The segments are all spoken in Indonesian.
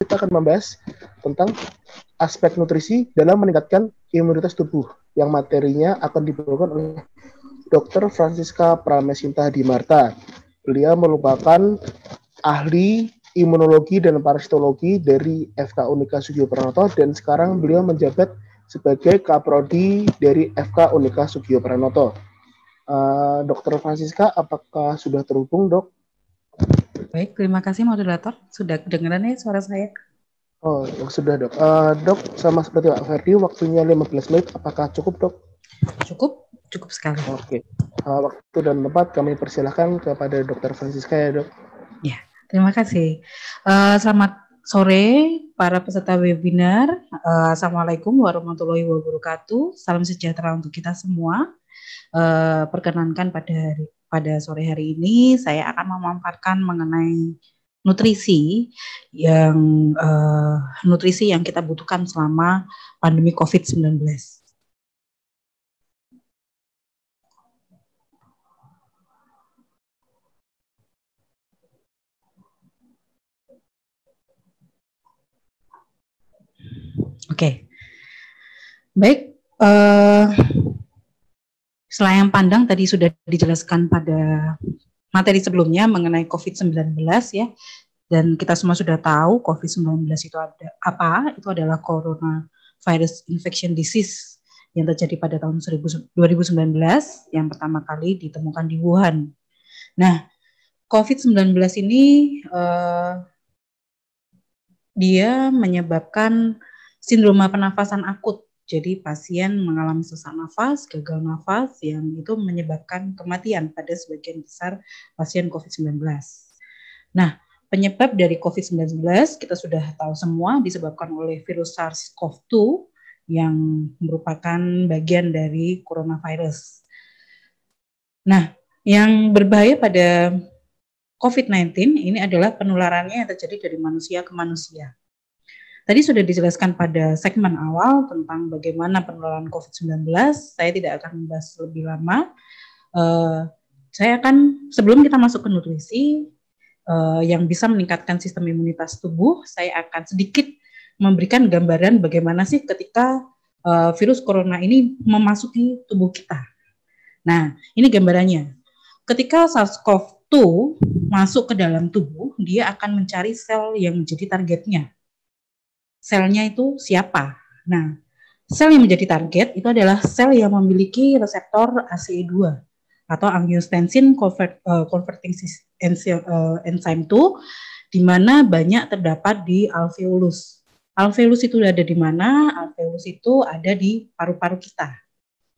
kita akan membahas tentang aspek nutrisi dalam meningkatkan imunitas tubuh yang materinya akan dibawakan oleh Dr. Francisca Pramesinta Dimarta. Beliau merupakan ahli imunologi dan parasitologi dari FK Unika Sugio Pranoto dan sekarang beliau menjabat sebagai kaprodi dari FK Unika Sugio Pranoto. Uh, Dokter Francisca, apakah sudah terhubung, dok? Baik, terima kasih moderator. Sudah kedengaran ya suara saya? Oh, sudah dok. Uh, dok, sama seperti Pak Ferdi, waktunya 15 menit. Apakah cukup, dok? Cukup, cukup sekali. Oke. Okay. Uh, waktu dan tempat kami persilahkan kepada Dokter Francisca ya, dok. Ya, terima kasih. Uh, selamat sore para peserta webinar. Uh, Assalamualaikum warahmatullahi wabarakatuh. Salam sejahtera untuk kita semua. Uh, perkenankan pada hari pada sore hari ini saya akan memaparkan mengenai nutrisi yang uh, nutrisi yang kita butuhkan selama pandemi COVID-19. Oke, okay. baik. Uh, selayang pandang tadi sudah dijelaskan pada materi sebelumnya mengenai COVID-19 ya. Dan kita semua sudah tahu COVID-19 itu ada apa? Itu adalah coronavirus infection disease yang terjadi pada tahun 2019 yang pertama kali ditemukan di Wuhan. Nah, COVID-19 ini uh, dia menyebabkan sindroma penafasan akut. Jadi pasien mengalami sesak nafas, gagal nafas yang itu menyebabkan kematian pada sebagian besar pasien COVID-19. Nah, penyebab dari COVID-19 kita sudah tahu semua disebabkan oleh virus SARS-CoV-2 yang merupakan bagian dari coronavirus. Nah, yang berbahaya pada COVID-19 ini adalah penularannya yang terjadi dari manusia ke manusia. Tadi sudah dijelaskan pada segmen awal tentang bagaimana penularan COVID-19. Saya tidak akan membahas lebih lama. Uh, saya akan sebelum kita masuk ke nutrisi uh, yang bisa meningkatkan sistem imunitas tubuh, saya akan sedikit memberikan gambaran bagaimana sih ketika uh, virus corona ini memasuki tubuh kita. Nah, ini gambarannya. Ketika SARS-CoV-2 masuk ke dalam tubuh, dia akan mencari sel yang menjadi targetnya selnya itu siapa. Nah, sel yang menjadi target itu adalah sel yang memiliki reseptor ACE2 atau angiotensin convert, uh, converting uh, enzyme 2 di mana banyak terdapat di alveolus. Alveolus itu ada di mana? Alveolus itu ada di paru-paru kita.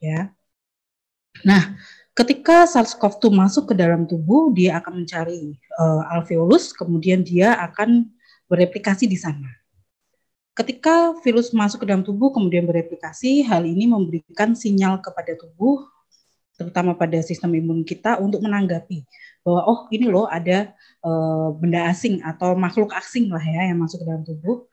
Ya. Nah, ketika SARS-CoV-2 masuk ke dalam tubuh, dia akan mencari uh, alveolus, kemudian dia akan bereplikasi di sana. Ketika virus masuk ke dalam tubuh kemudian bereplikasi, hal ini memberikan sinyal kepada tubuh, terutama pada sistem imun kita untuk menanggapi bahwa oh ini loh ada e, benda asing atau makhluk asing lah ya yang masuk ke dalam tubuh.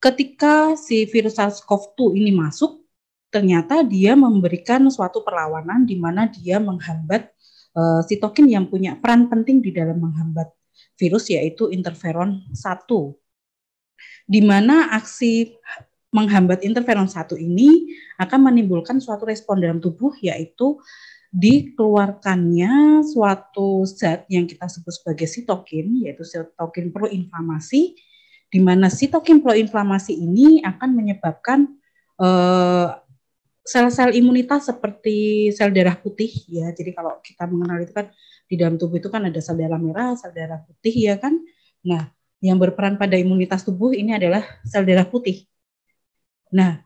Ketika si virus SARS-CoV-2 ini masuk, ternyata dia memberikan suatu perlawanan di mana dia menghambat e, sitokin yang punya peran penting di dalam menghambat virus yaitu interferon 1 di mana aksi menghambat interferon 1 ini akan menimbulkan suatu respon dalam tubuh yaitu dikeluarkannya suatu zat yang kita sebut sebagai sitokin yaitu sitokin proinflamasi di mana sitokin proinflamasi ini akan menyebabkan uh, sel-sel imunitas seperti sel darah putih ya. Jadi kalau kita mengenal itu kan di dalam tubuh itu kan ada sel darah merah, sel darah putih ya kan. Nah, yang berperan pada imunitas tubuh ini adalah sel darah putih. Nah,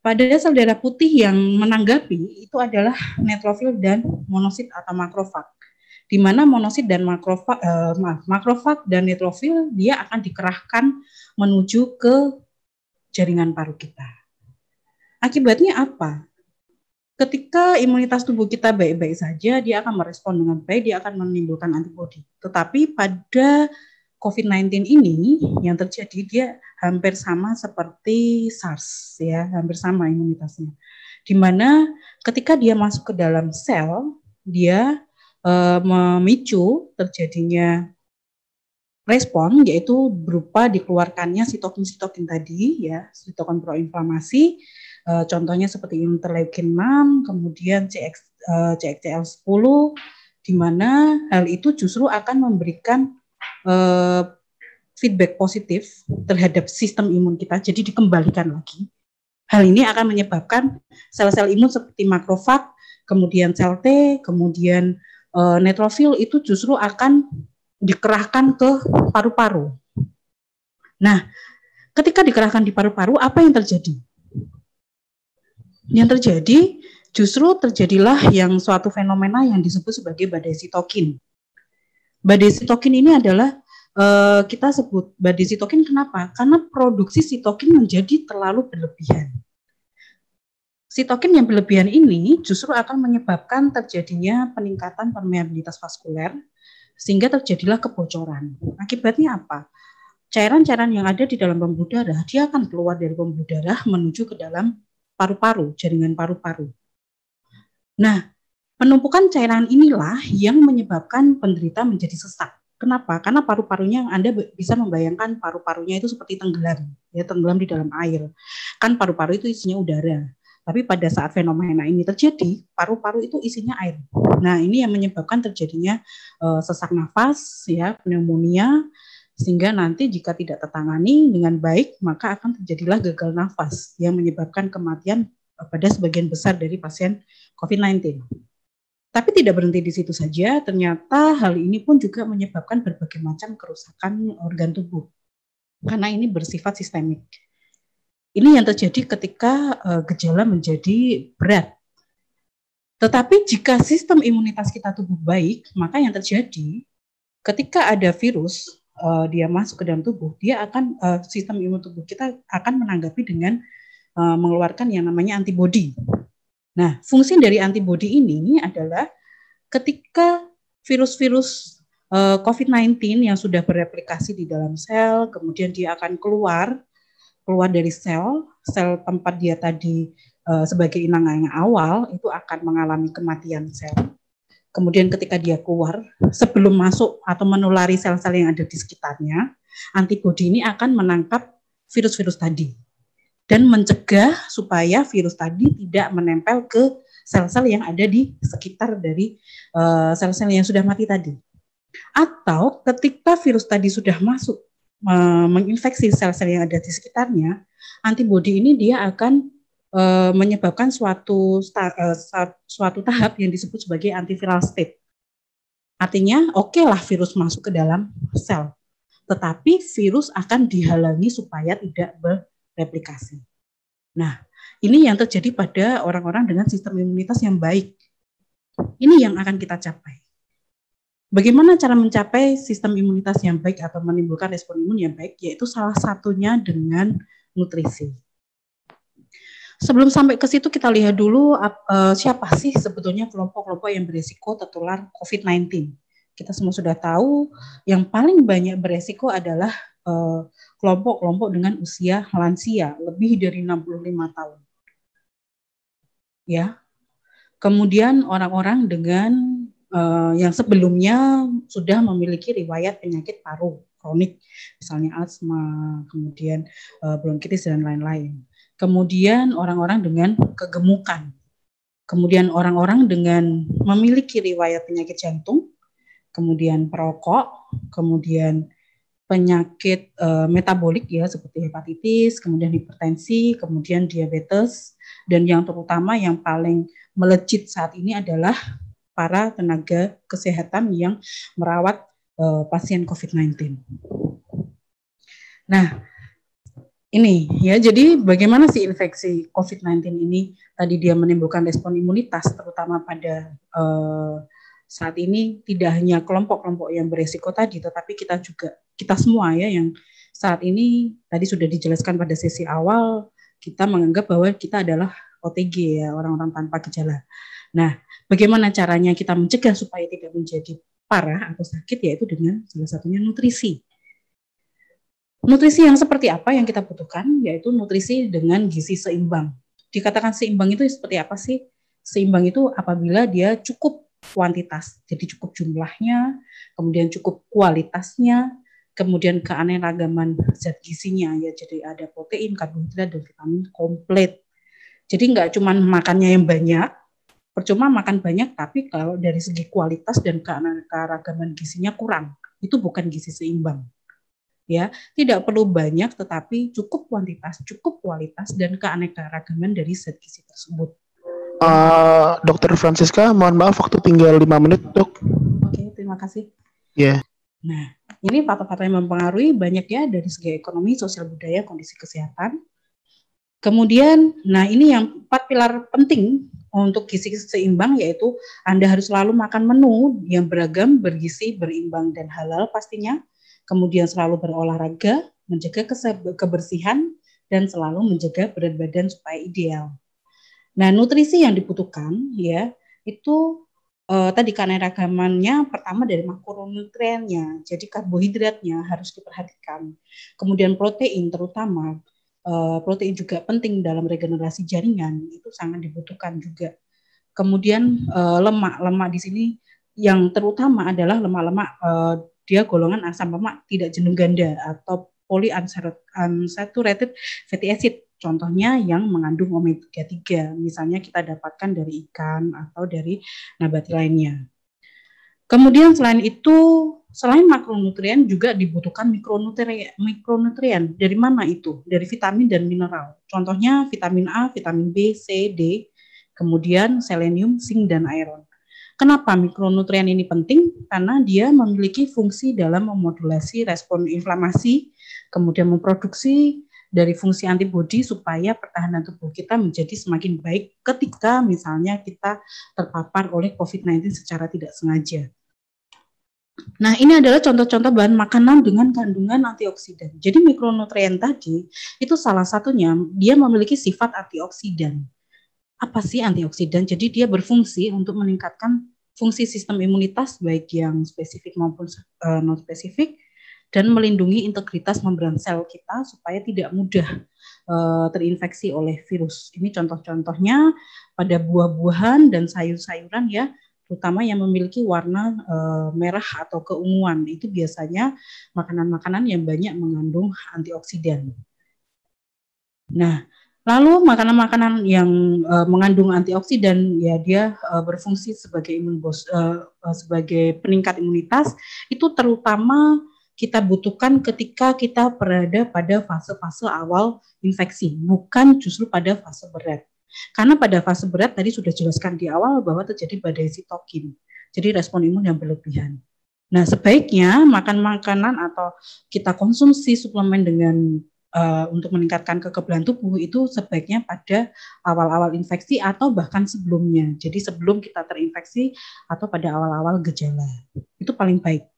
pada sel darah putih yang menanggapi itu adalah neutrofil dan monosit atau makrofag. Di mana monosit dan makrofag, eh, makrofag dan neutrofil dia akan dikerahkan menuju ke jaringan paru kita. Akibatnya apa? Ketika imunitas tubuh kita baik-baik saja, dia akan merespon dengan baik, dia akan menimbulkan antibodi. Tetapi pada COVID-19 ini yang terjadi dia hampir sama seperti SARS ya, hampir sama imunitasnya. Di mana ketika dia masuk ke dalam sel, dia e, memicu terjadinya respon yaitu berupa dikeluarkannya sitokin-sitokin tadi ya, sitokin proinflamasi uh, contohnya seperti interleukin 6, kemudian CX, uh, CXCL10 di mana hal itu justru akan memberikan uh, feedback positif terhadap sistem imun kita, jadi dikembalikan lagi. Hal ini akan menyebabkan sel-sel imun seperti makrofag, kemudian sel T, kemudian uh, neutrofil itu justru akan dikerahkan ke paru-paru. Nah, ketika dikerahkan di paru-paru, apa yang terjadi? Yang terjadi justru terjadilah yang suatu fenomena yang disebut sebagai badai sitokin. Badai sitokin ini adalah uh, kita sebut badai sitokin kenapa? Karena produksi sitokin menjadi terlalu berlebihan. Sitokin yang berlebihan ini justru akan menyebabkan terjadinya peningkatan permeabilitas vaskuler, sehingga terjadilah kebocoran. Akibatnya apa? Cairan-cairan yang ada di dalam pembuluh darah dia akan keluar dari pembuluh darah menuju ke dalam paru-paru, jaringan paru-paru. Nah, penumpukan cairan inilah yang menyebabkan penderita menjadi sesak. Kenapa? Karena paru-parunya Anda bisa membayangkan paru-parunya itu seperti tenggelam, ya tenggelam di dalam air. Kan paru-paru itu isinya udara. Tapi pada saat fenomena ini terjadi, paru-paru itu isinya air. Nah, ini yang menyebabkan terjadinya uh, sesak nafas, ya, pneumonia, sehingga nanti jika tidak tertangani dengan baik, maka akan terjadilah gagal nafas yang menyebabkan kematian uh, pada sebagian besar dari pasien COVID-19. Tapi tidak berhenti di situ saja, ternyata hal ini pun juga menyebabkan berbagai macam kerusakan organ tubuh. Karena ini bersifat sistemik. Ini yang terjadi ketika uh, gejala menjadi berat. Tetapi jika sistem imunitas kita tubuh baik, maka yang terjadi ketika ada virus uh, dia masuk ke dalam tubuh, dia akan uh, sistem imun tubuh kita akan menanggapi dengan mengeluarkan yang namanya antibodi. Nah, fungsi dari antibodi ini adalah ketika virus-virus uh, COVID-19 yang sudah bereplikasi di dalam sel, kemudian dia akan keluar keluar dari sel, sel tempat dia tadi uh, sebagai inang yang awal itu akan mengalami kematian sel. Kemudian ketika dia keluar, sebelum masuk atau menulari sel-sel yang ada di sekitarnya, antibodi ini akan menangkap virus-virus tadi dan mencegah supaya virus tadi tidak menempel ke sel-sel yang ada di sekitar dari eh, sel-sel uh, yang sudah mati tadi. Atau ketika virus tadi sudah masuk menginfeksi sel-sel yang ada di sekitarnya, antibodi ini dia akan e, menyebabkan suatu suatu tahap yang disebut sebagai antiviral state. Artinya, oke okay lah virus masuk ke dalam sel, tetapi virus akan dihalangi supaya tidak bereplikasi. Nah, ini yang terjadi pada orang-orang dengan sistem imunitas yang baik. Ini yang akan kita capai. Bagaimana cara mencapai sistem imunitas yang baik atau menimbulkan respon imun yang baik? Yaitu salah satunya dengan nutrisi. Sebelum sampai ke situ kita lihat dulu uh, siapa sih sebetulnya kelompok-kelompok yang berisiko tertular COVID-19. Kita semua sudah tahu yang paling banyak beresiko adalah kelompok-kelompok uh, dengan usia lansia lebih dari 65 tahun. Ya. Kemudian orang-orang dengan uh, yang sebelumnya sudah memiliki riwayat penyakit paru kronik, misalnya asma, kemudian uh, bronkitis dan lain-lain. Kemudian orang-orang dengan kegemukan. Kemudian orang-orang dengan memiliki riwayat penyakit jantung, kemudian perokok, kemudian penyakit uh, metabolik ya seperti hepatitis, kemudian hipertensi, kemudian diabetes dan yang terutama yang paling melejit saat ini adalah para tenaga kesehatan yang merawat uh, pasien COVID-19. Nah, ini ya, jadi bagaimana sih infeksi COVID-19 ini tadi dia menimbulkan respon imunitas, terutama pada uh, saat ini tidak hanya kelompok-kelompok yang beresiko tadi, tetapi kita juga kita semua ya yang saat ini tadi sudah dijelaskan pada sesi awal kita menganggap bahwa kita adalah OTG ya orang-orang tanpa gejala. Nah, bagaimana caranya kita mencegah supaya tidak menjadi parah atau sakit yaitu dengan salah satunya nutrisi. Nutrisi yang seperti apa yang kita butuhkan yaitu nutrisi dengan gizi seimbang. Dikatakan seimbang itu seperti apa sih? Seimbang itu apabila dia cukup kuantitas, jadi cukup jumlahnya, kemudian cukup kualitasnya, kemudian keanekaragaman zat gizinya ya jadi ada protein, karbohidrat dan vitamin komplit. Jadi nggak cuma makannya yang banyak, percuma makan banyak tapi kalau dari segi kualitas dan keanekaragaman gizinya kurang, itu bukan gizi seimbang. Ya, tidak perlu banyak tetapi cukup kuantitas, cukup kualitas dan keanekaragaman dari zat gizi tersebut. Uh, Dokter Francisca, mohon maaf waktu tinggal lima menit, Dok. Oke, terima kasih. Ya. Yeah. Nah, ini faktor-faktor yang mempengaruhi banyak ya dari segi ekonomi, sosial budaya, kondisi kesehatan. Kemudian, nah ini yang empat pilar penting untuk gizi seimbang yaitu Anda harus selalu makan menu yang beragam, bergizi, berimbang dan halal pastinya. Kemudian selalu berolahraga, menjaga kebersihan dan selalu menjaga berat badan supaya ideal. Nah, nutrisi yang dibutuhkan ya itu uh, tadi keanekaragamannya pertama dari makronutriennya, jadi karbohidratnya harus diperhatikan. Kemudian protein terutama uh, protein juga penting dalam regenerasi jaringan itu sangat dibutuhkan juga. Kemudian uh, lemak lemak di sini yang terutama adalah lemak-lemak uh, dia golongan asam lemak tidak jenuh ganda atau polyunsaturated fatty acid Contohnya yang mengandung omega 3, misalnya kita dapatkan dari ikan atau dari nabati lainnya. Kemudian selain itu, selain makronutrien juga dibutuhkan mikronutrien. Mikronutrien dari mana itu? Dari vitamin dan mineral. Contohnya vitamin A, vitamin B, C, D, kemudian selenium, zinc dan iron. Kenapa mikronutrien ini penting? Karena dia memiliki fungsi dalam memodulasi respon inflamasi, kemudian memproduksi dari fungsi antibodi supaya pertahanan tubuh kita menjadi semakin baik ketika misalnya kita terpapar oleh COVID-19 secara tidak sengaja. Nah, ini adalah contoh-contoh bahan makanan dengan kandungan antioksidan. Jadi mikronutrien tadi itu salah satunya dia memiliki sifat antioksidan. Apa sih antioksidan? Jadi dia berfungsi untuk meningkatkan fungsi sistem imunitas baik yang spesifik maupun uh, non spesifik dan melindungi integritas membran sel kita supaya tidak mudah uh, terinfeksi oleh virus. Ini contoh-contohnya pada buah-buahan dan sayur-sayuran ya, terutama yang memiliki warna uh, merah atau keunguan. Itu biasanya makanan-makanan yang banyak mengandung antioksidan. Nah, Lalu makanan-makanan yang uh, mengandung antioksidan ya dia uh, berfungsi sebagai imun uh, sebagai peningkat imunitas itu terutama kita butuhkan ketika kita berada pada fase-fase awal infeksi, bukan justru pada fase berat. Karena pada fase berat tadi sudah jelaskan di awal bahwa terjadi badai sitokin, jadi respon imun yang berlebihan. Nah, sebaiknya makan makanan atau kita konsumsi suplemen dengan uh, untuk meningkatkan kekebalan tubuh itu sebaiknya pada awal-awal infeksi atau bahkan sebelumnya. Jadi sebelum kita terinfeksi atau pada awal-awal gejala. Itu paling baik.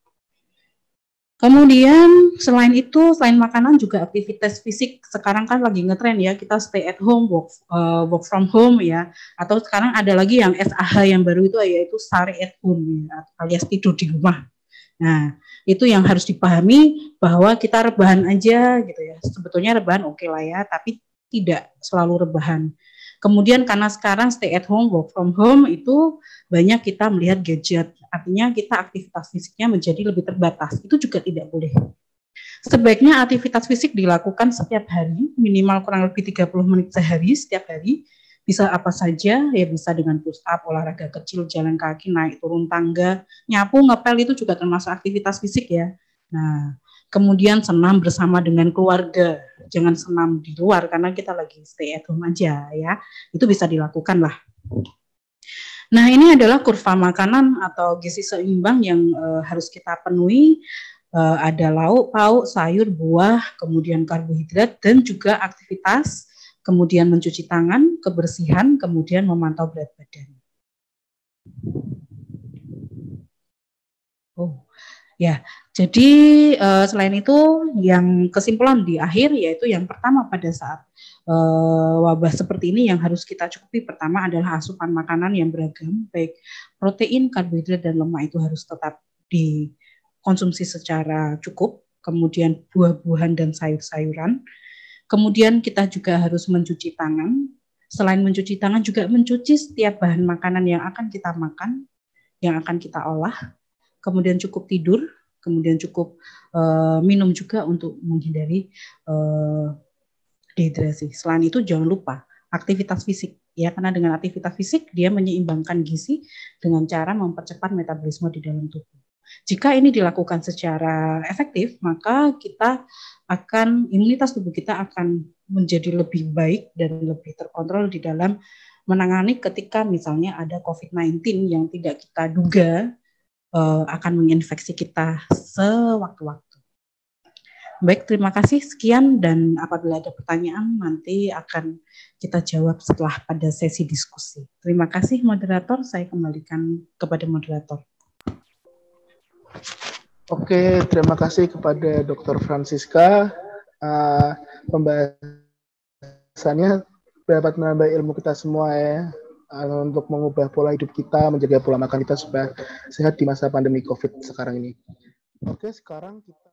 Kemudian selain itu, selain makanan juga aktivitas fisik. Sekarang kan lagi ngetren ya, kita stay at home, work, uh, work from home ya. Atau sekarang ada lagi yang SAH yang baru itu yaitu sare at home ya, alias tidur di rumah. Nah, itu yang harus dipahami bahwa kita rebahan aja gitu ya. Sebetulnya rebahan oke okay lah ya, tapi tidak selalu rebahan. Kemudian karena sekarang stay at home, work from home itu banyak kita melihat gadget Artinya kita aktivitas fisiknya menjadi lebih terbatas. Itu juga tidak boleh. Sebaiknya aktivitas fisik dilakukan setiap hari, minimal kurang lebih 30 menit sehari setiap hari. Bisa apa saja, ya bisa dengan push up, olahraga kecil, jalan kaki, naik turun tangga, nyapu, ngepel itu juga termasuk aktivitas fisik ya. Nah, kemudian senam bersama dengan keluarga. Jangan senam di luar karena kita lagi stay at home aja ya. Itu bisa dilakukan lah. Nah, ini adalah kurva makanan atau gizi seimbang yang uh, harus kita penuhi. Uh, ada lauk, pauk, sayur, buah, kemudian karbohidrat, dan juga aktivitas, kemudian mencuci tangan, kebersihan, kemudian memantau berat badan. Oh, Ya, jadi uh, selain itu yang kesimpulan di akhir yaitu yang pertama pada saat wabah seperti ini yang harus kita cukupi pertama adalah asupan makanan yang beragam, baik protein, karbohidrat dan lemak itu harus tetap dikonsumsi secara cukup, kemudian buah-buahan dan sayur-sayuran. Kemudian kita juga harus mencuci tangan. Selain mencuci tangan juga mencuci setiap bahan makanan yang akan kita makan, yang akan kita olah kemudian cukup tidur, kemudian cukup uh, minum juga untuk menghindari uh, dehidrasi. Selain itu jangan lupa aktivitas fisik ya karena dengan aktivitas fisik dia menyeimbangkan gizi dengan cara mempercepat metabolisme di dalam tubuh. Jika ini dilakukan secara efektif, maka kita akan imunitas tubuh kita akan menjadi lebih baik dan lebih terkontrol di dalam menangani ketika misalnya ada COVID-19 yang tidak kita duga uh, akan menginfeksi kita sewaktu-waktu. Baik, terima kasih. Sekian dan apabila ada pertanyaan nanti akan kita jawab setelah pada sesi diskusi. Terima kasih moderator, saya kembalikan kepada moderator. Oke, terima kasih kepada Dr. Francisca. Uh, pembahasannya dapat menambah ilmu kita semua ya uh, untuk mengubah pola hidup kita, menjaga pola makan kita supaya sehat di masa pandemi COVID sekarang ini. Oke, sekarang kita